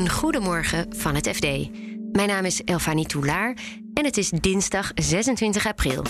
Een goedemorgen van het FD. Mijn naam is Elfanie Toulaar en het is dinsdag 26 april.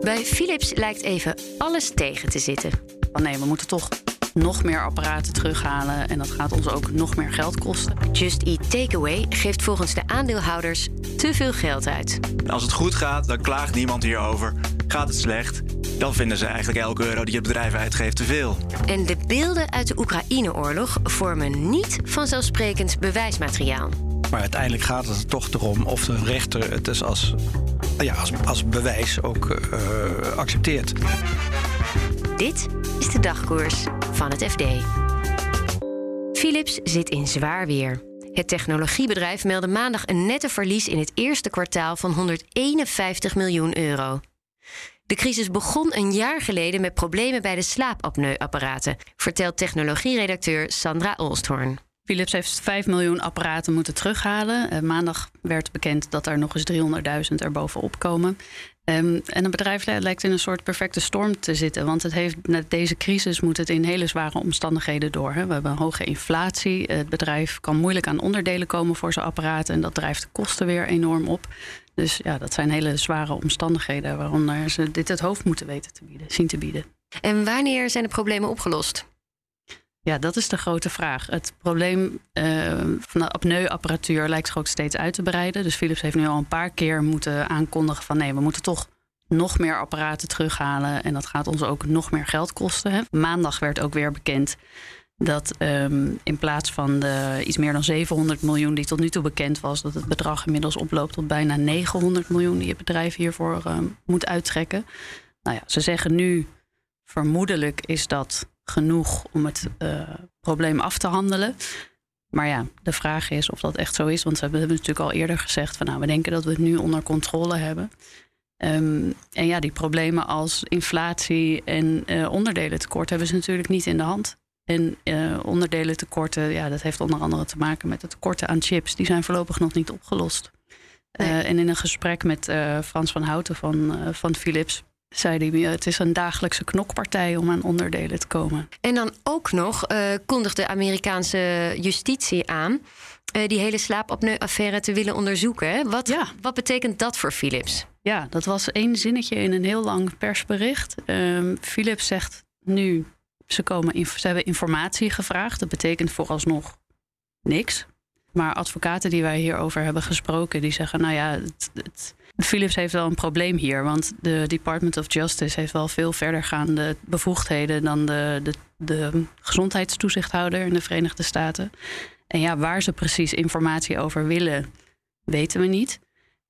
Bij Philips lijkt even alles tegen te zitten. Van nee, we moeten toch nog meer apparaten terughalen en dat gaat ons ook nog meer geld kosten. Just Eat Takeaway geeft volgens de aandeelhouders te veel geld uit. Als het goed gaat, dan klaagt niemand hierover. Gaat het slecht, dan vinden ze eigenlijk elke euro die het bedrijf uitgeeft te veel. En de beelden uit de Oekraïne-oorlog vormen niet vanzelfsprekend bewijsmateriaal. Maar uiteindelijk gaat het er toch erom of de rechter het dus als, ja, als, als bewijs ook uh, accepteert. Dit is de dagkoers van het FD. Philips zit in zwaar weer. Het technologiebedrijf meldde maandag een nette verlies in het eerste kwartaal van 151 miljoen euro. De crisis begon een jaar geleden met problemen bij de slaapapneuapparaten, vertelt technologieredacteur Sandra Olsthoorn. Philips heeft 5 miljoen apparaten moeten terughalen. Uh, maandag werd bekend dat er nog eens 300.000 er bovenop komen. Um, en het bedrijf lijkt in een soort perfecte storm te zitten. Want het heeft, met deze crisis moet het in hele zware omstandigheden door. Hè. We hebben hoge inflatie. Het bedrijf kan moeilijk aan onderdelen komen voor zijn apparaten. En dat drijft de kosten weer enorm op. Dus ja, dat zijn hele zware omstandigheden waaronder ze dit het hoofd moeten weten te bieden, zien te bieden. En wanneer zijn de problemen opgelost? Ja, dat is de grote vraag. Het probleem uh, van de apneuapparatuur lijkt zich ook steeds uit te breiden. Dus Philips heeft nu al een paar keer moeten aankondigen van nee, we moeten toch nog meer apparaten terughalen. En dat gaat ons ook nog meer geld kosten. Hè. Maandag werd ook weer bekend dat um, in plaats van de iets meer dan 700 miljoen die tot nu toe bekend was, dat het bedrag inmiddels oploopt tot bijna 900 miljoen die het bedrijf hiervoor um, moet uittrekken. Nou ja, ze zeggen nu vermoedelijk is dat genoeg om het uh, probleem af te handelen. Maar ja, de vraag is of dat echt zo is. Want we hebben natuurlijk al eerder gezegd van nou, we denken dat we het nu onder controle hebben. Um, en ja, die problemen als inflatie en uh, onderdelentekort hebben ze natuurlijk niet in de hand. En uh, onderdelentekorten, ja, dat heeft onder andere te maken met de tekorten aan chips. Die zijn voorlopig nog niet opgelost. Nee. Uh, en in een gesprek met uh, Frans van Houten van, van Philips zei hij, het is een dagelijkse knokpartij om aan onderdelen te komen. En dan ook nog uh, kondigt de Amerikaanse justitie aan die hele slaapapneu-affaire te willen onderzoeken. Wat, ja. wat betekent dat voor Philips? Ja, dat was één zinnetje in een heel lang persbericht. Um, Philips zegt nu, ze, komen ze hebben informatie gevraagd. Dat betekent vooralsnog niks. Maar advocaten die wij hierover hebben gesproken, die zeggen: nou ja, het, Philips heeft wel een probleem hier, want de Department of Justice heeft wel veel verdergaande bevoegdheden dan de, de, de gezondheidstoezichthouder in de Verenigde Staten. En ja, waar ze precies informatie over willen, weten we niet.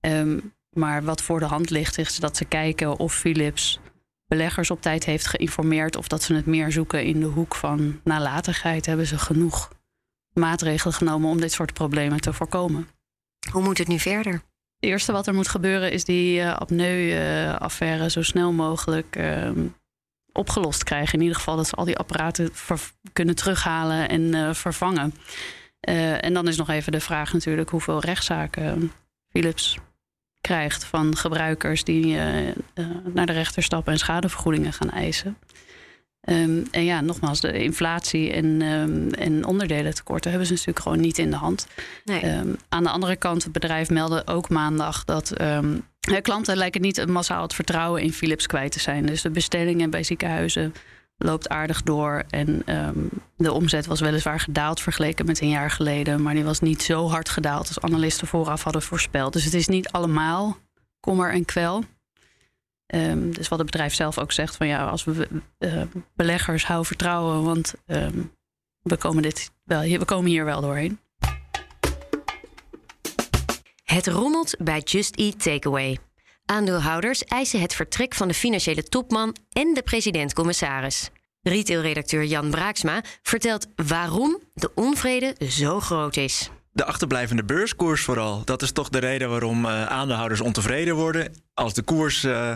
Um, maar wat voor de hand ligt, is dat ze kijken of Philips beleggers op tijd heeft geïnformeerd of dat ze het meer zoeken in de hoek van nalatigheid. Hebben ze genoeg maatregelen genomen om dit soort problemen te voorkomen? Hoe moet het nu verder? Het eerste wat er moet gebeuren is die uh, apneu-affaire zo snel mogelijk uh, opgelost krijgen. In ieder geval dat ze al die apparaten kunnen terughalen en uh, vervangen. Uh, en dan is nog even de vraag natuurlijk hoeveel rechtszaken Philips krijgt van gebruikers die naar de rechter stappen en schadevergoedingen gaan eisen. Um, en ja, nogmaals, de inflatie en, um, en onderdelentekorten hebben ze natuurlijk gewoon niet in de hand. Nee. Um, aan de andere kant, het bedrijf meldde ook maandag dat klanten lijken niet massaal het vertrouwen in Philips kwijt te zijn. Dus de bestellingen bij ziekenhuizen loopt aardig door. En de omzet was weliswaar gedaald vergeleken met een jaar geleden. Maar die was niet zo hard gedaald als analisten vooraf hadden voorspeld. Dus het is niet allemaal kommer en kwel. Um, dus wat het bedrijf zelf ook zegt: van ja, als we uh, beleggers houden vertrouwen, want um, we, komen dit wel, we komen hier wel doorheen. Het rommelt bij Just Eat Takeaway. Aandeelhouders eisen het vertrek van de financiële topman en de president-commissaris. Retailredacteur Jan Braaksma vertelt waarom de onvrede zo groot is. De achterblijvende beurskoers vooral. Dat is toch de reden waarom uh, aandeelhouders ontevreden worden. Als de koers uh,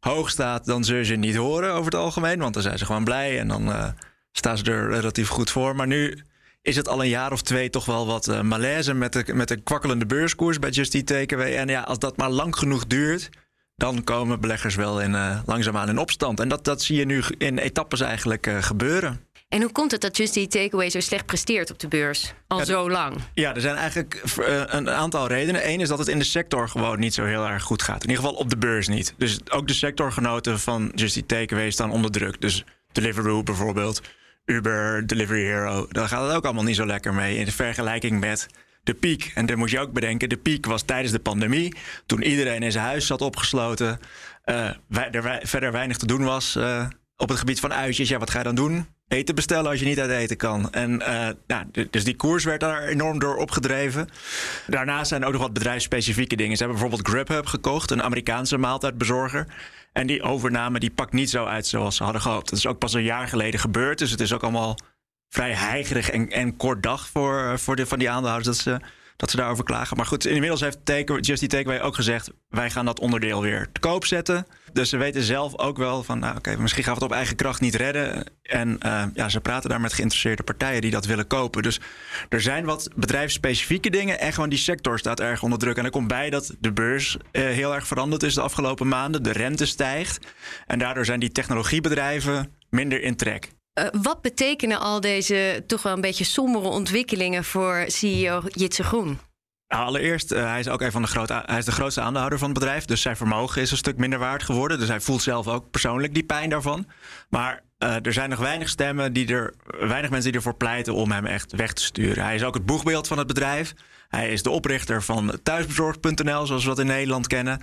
hoog staat, dan zul je ze niet horen over het algemeen. Want dan zijn ze gewoon blij en dan uh, staan ze er relatief goed voor. Maar nu is het al een jaar of twee toch wel wat uh, malaise met de, met de kwakkelende beurskoers bij Just Eat Takeaway. En ja, als dat maar lang genoeg duurt, dan komen beleggers wel in, uh, langzaamaan in opstand. En dat, dat zie je nu in etappes eigenlijk uh, gebeuren. En hoe komt het dat Just Eat Takeaway zo slecht presteert op de beurs? Al zo lang. Ja, er zijn eigenlijk een aantal redenen. Eén is dat het in de sector gewoon niet zo heel erg goed gaat. In ieder geval op de beurs niet. Dus ook de sectorgenoten van Just Eat Takeaway staan onder druk. Dus Deliveroo bijvoorbeeld, Uber, Delivery Hero. Daar gaat het ook allemaal niet zo lekker mee in vergelijking met de piek. En dan moet je ook bedenken, de piek was tijdens de pandemie. Toen iedereen in zijn huis zat opgesloten. Uh, er verder weinig te doen was uh, op het gebied van uitjes. Ja, wat ga je dan doen? Eten bestellen als je niet uit eten kan. En uh, nou, dus die koers werd daar enorm door opgedreven. Daarnaast zijn er ook nog wat bedrijfsspecifieke dingen. Ze hebben bijvoorbeeld Grubhub gekocht, een Amerikaanse maaltijdbezorger. En die overname die pakt niet zo uit zoals ze hadden gehoopt. Dat is ook pas een jaar geleden gebeurd. Dus het is ook allemaal vrij heigerig en, en kort dag voor, voor de, van die aandeelhouders dat ze, dat ze daarover klagen. Maar goed, inmiddels heeft Justy Takeaway ook gezegd... wij gaan dat onderdeel weer te koop zetten. Dus ze weten zelf ook wel van... nou oké, misschien gaan we het op eigen kracht niet redden. En uh, ja, ze praten daar met geïnteresseerde partijen die dat willen kopen. Dus er zijn wat bedrijfsspecifieke dingen... en gewoon die sector staat erg onder druk. En er komt bij dat de beurs uh, heel erg veranderd is de afgelopen maanden. De rente stijgt. En daardoor zijn die technologiebedrijven minder in trek. Uh, wat betekenen al deze toch wel een beetje sombere ontwikkelingen voor CEO Jitse Groen? Nou, allereerst, uh, hij is ook een van de hij is de grootste aandeelhouder van het bedrijf. Dus zijn vermogen is een stuk minder waard geworden. Dus hij voelt zelf ook persoonlijk die pijn daarvan. Maar uh, er zijn nog weinig stemmen die er, weinig mensen die ervoor pleiten om hem echt weg te sturen. Hij is ook het boegbeeld van het bedrijf. Hij is de oprichter van thuisbezorgd.nl, zoals we dat in Nederland kennen.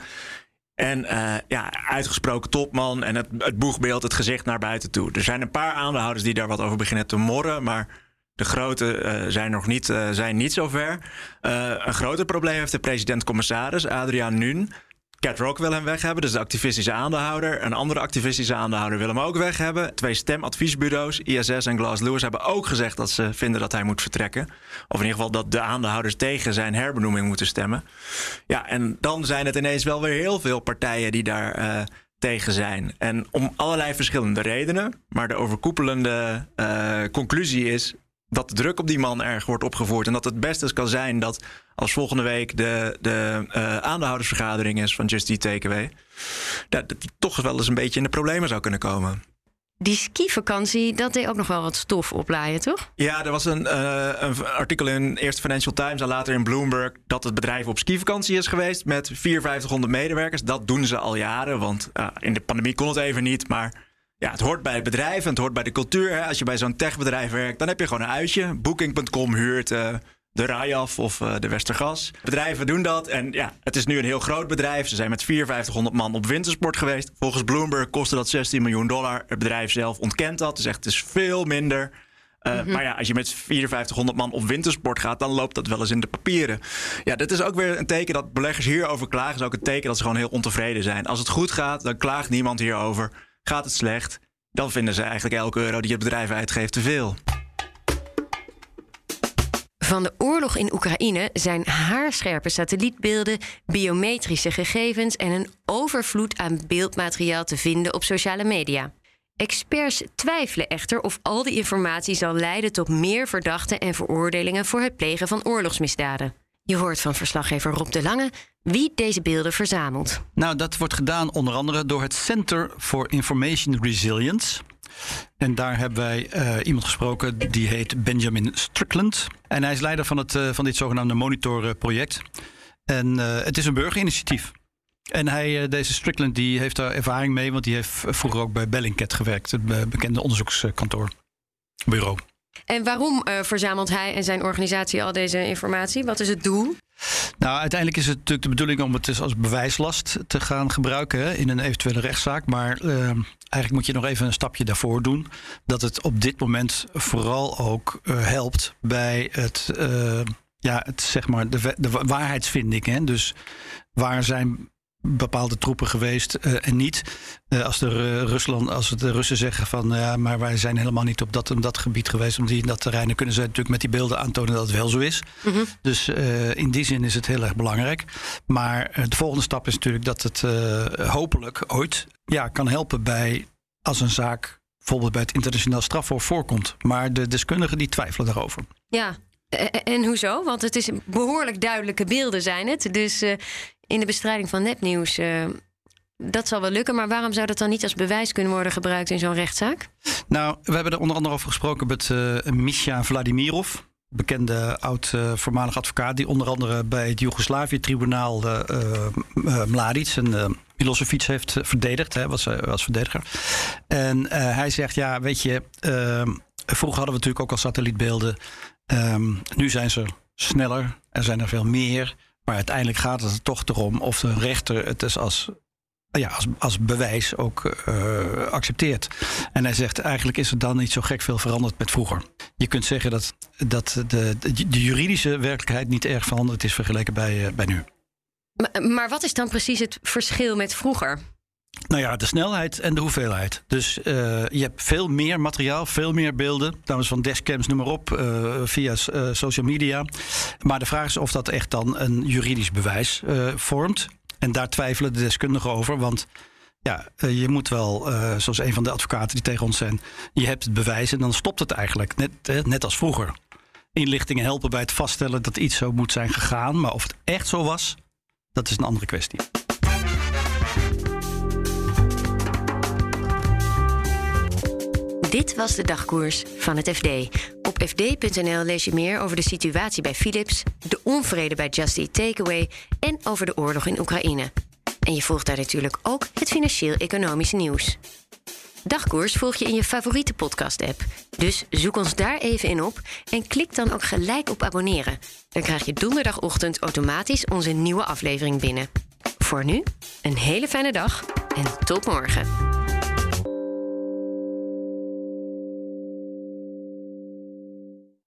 En uh, ja, uitgesproken topman en het, het boegbeeld, het gezicht naar buiten toe. Er zijn een paar aandeelhouders die daar wat over beginnen te morren, maar de grote uh, zijn nog niet, uh, zijn niet zover. een groter probleem heeft de president-commissaris, Adriaan Nun. Cat Rock wil hem weg hebben, dus de activistische aandeelhouder. Een andere activistische aandeelhouder wil hem ook weg hebben. Twee stemadviesbureaus, ISS en Glass Lewis, hebben ook gezegd dat ze vinden dat hij moet vertrekken. Of in ieder geval dat de aandeelhouders tegen zijn herbenoeming moeten stemmen. Ja, en dan zijn het ineens wel weer heel veel partijen die daar uh, tegen zijn. En om allerlei verschillende redenen. Maar de overkoepelende uh, conclusie is dat de druk op die man erg wordt opgevoerd. En dat het beste kan zijn dat als volgende week de, de uh, aandeelhoudersvergadering is van Just Eat Takeaway... Dat, toch wel eens een beetje in de problemen zou kunnen komen. Die skivakantie, dat deed ook nog wel wat stof oplaaien, toch? Ja, er was een, uh, een artikel in eerst Financial Times en later in Bloomberg... dat het bedrijf op skivakantie is geweest met 5400 medewerkers. Dat doen ze al jaren, want uh, in de pandemie kon het even niet, maar... Ja, het hoort bij het bedrijf en het hoort bij de cultuur. Hè. Als je bij zo'n techbedrijf werkt, dan heb je gewoon een uitje. Booking.com huurt uh, de Rayaf of uh, de Westergas. Bedrijven doen dat. En ja, het is nu een heel groot bedrijf. Ze zijn met 5400 man op wintersport geweest. Volgens Bloomberg kostte dat 16 miljoen dollar. Het bedrijf zelf ontkent dat. Dus echt, het is veel minder. Uh, mm-hmm. Maar ja, als je met 5400 man op wintersport gaat, dan loopt dat wel eens in de papieren. Ja, dit is ook weer een teken dat beleggers hierover klagen. Is ook een teken dat ze gewoon heel ontevreden zijn. Als het goed gaat, dan klaagt niemand hierover. Gaat het slecht, dan vinden ze eigenlijk elke euro die het bedrijf uitgeeft te veel. Van de oorlog in Oekraïne zijn haarscherpe satellietbeelden, biometrische gegevens en een overvloed aan beeldmateriaal te vinden op sociale media. Experts twijfelen echter of al die informatie zal leiden tot meer verdachten en veroordelingen voor het plegen van oorlogsmisdaden. Je hoort van verslaggever Rob de Lange wie deze beelden verzamelt. Nou, dat wordt gedaan onder andere door het Center for Information Resilience. En daar hebben wij uh, iemand gesproken die heet Benjamin Strickland. En hij is leider van, het, uh, van dit zogenaamde monitorproject. En uh, het is een burgerinitiatief. En hij, deze Strickland die heeft daar ervaring mee, want die heeft vroeger ook bij Bellingcat gewerkt, het bekende onderzoekskantoor, bureau. En waarom uh, verzamelt hij en zijn organisatie al deze informatie? Wat is het doel? Nou, uiteindelijk is het natuurlijk de bedoeling om het dus als bewijslast te gaan gebruiken in een eventuele rechtszaak. Maar uh, eigenlijk moet je nog even een stapje daarvoor doen. Dat het op dit moment vooral ook uh, helpt bij het, ja, het, zeg maar de, de waarheidsvinding. Hè. Dus waar zijn bepaalde troepen geweest uh, en niet. Uh, als, de, Rusland, als de Russen zeggen van ja, maar wij zijn helemaal niet op dat en dat gebied geweest, om die in dat terrein, dan kunnen ze natuurlijk met die beelden aantonen dat het wel zo is. Mm -hmm. Dus in die zin is het heel erg belangrijk. Maar de volgende stap is natuurlijk dat het hopelijk ooit ja, kan helpen bij als een zaak bijvoorbeeld bij het internationaal strafhof voorkomt. Maar de deskundigen die twijfelen daarover. Ja, en hoezo? Want het is behoorlijk duidelijke beelden zijn het. Dus in de bestrijding van nepnieuws uh, dat zal wel lukken, maar waarom zou dat dan niet als bewijs kunnen worden gebruikt in zo'n rechtszaak? Nou, we hebben er onder andere over gesproken met uh, Misha Vladimirov bekende oud uh, voormalig advocaat die onder andere bij het Joegoslavië-tribunaal Mladic en Milosevic heeft verdedigd, hè, was, verdediger. En hij zegt, ja, weet je, ehm, vroeger hadden we natuurlijk ook al satellietbeelden. Um, nu zijn ze sneller, er zijn er veel meer. Maar uiteindelijk gaat het er toch erom of de rechter het dus als ja, als, als bewijs ook uh, accepteert. En hij zegt eigenlijk is er dan niet zo gek veel veranderd met vroeger. Je kunt zeggen dat, dat de, de, juridische werkelijkheid niet erg veranderd is vergeleken bij, uh, bij nu. Maar, maar, wat is dan precies het verschil met vroeger? Nou ja, de snelheid en de hoeveelheid. Dus uh, je hebt veel meer materiaal, veel meer beelden. Dames van dashcams, noem maar op, via social media. Maar de vraag is of dat echt dan een juridisch bewijs vormt. En daar twijfelen de deskundigen over. Want ja, eh, je moet wel, zoals een van de advocaten die tegen ons zijn, je hebt het bewijs en dan stopt het eigenlijk. Net, net als vroeger. Inlichtingen helpen bij het vaststellen dat iets zo moet zijn gegaan. Maar of het echt zo was, dat is een andere kwestie. Dit was de dagkoers van het FD. Op fd.nl lees je meer over de situatie bij Philips, de onvrede bij Just Eat Takeaway en over de oorlog in Oekraïne. En je volgt daar natuurlijk ook het financieel-economische nieuws. Dagkoers volg je in je favoriete podcast-app. Dus zoek ons daar even in op en klik dan ook gelijk op abonneren. Dan krijg je donderdagochtend automatisch onze nieuwe aflevering binnen. Voor nu, een hele fijne dag en tot morgen.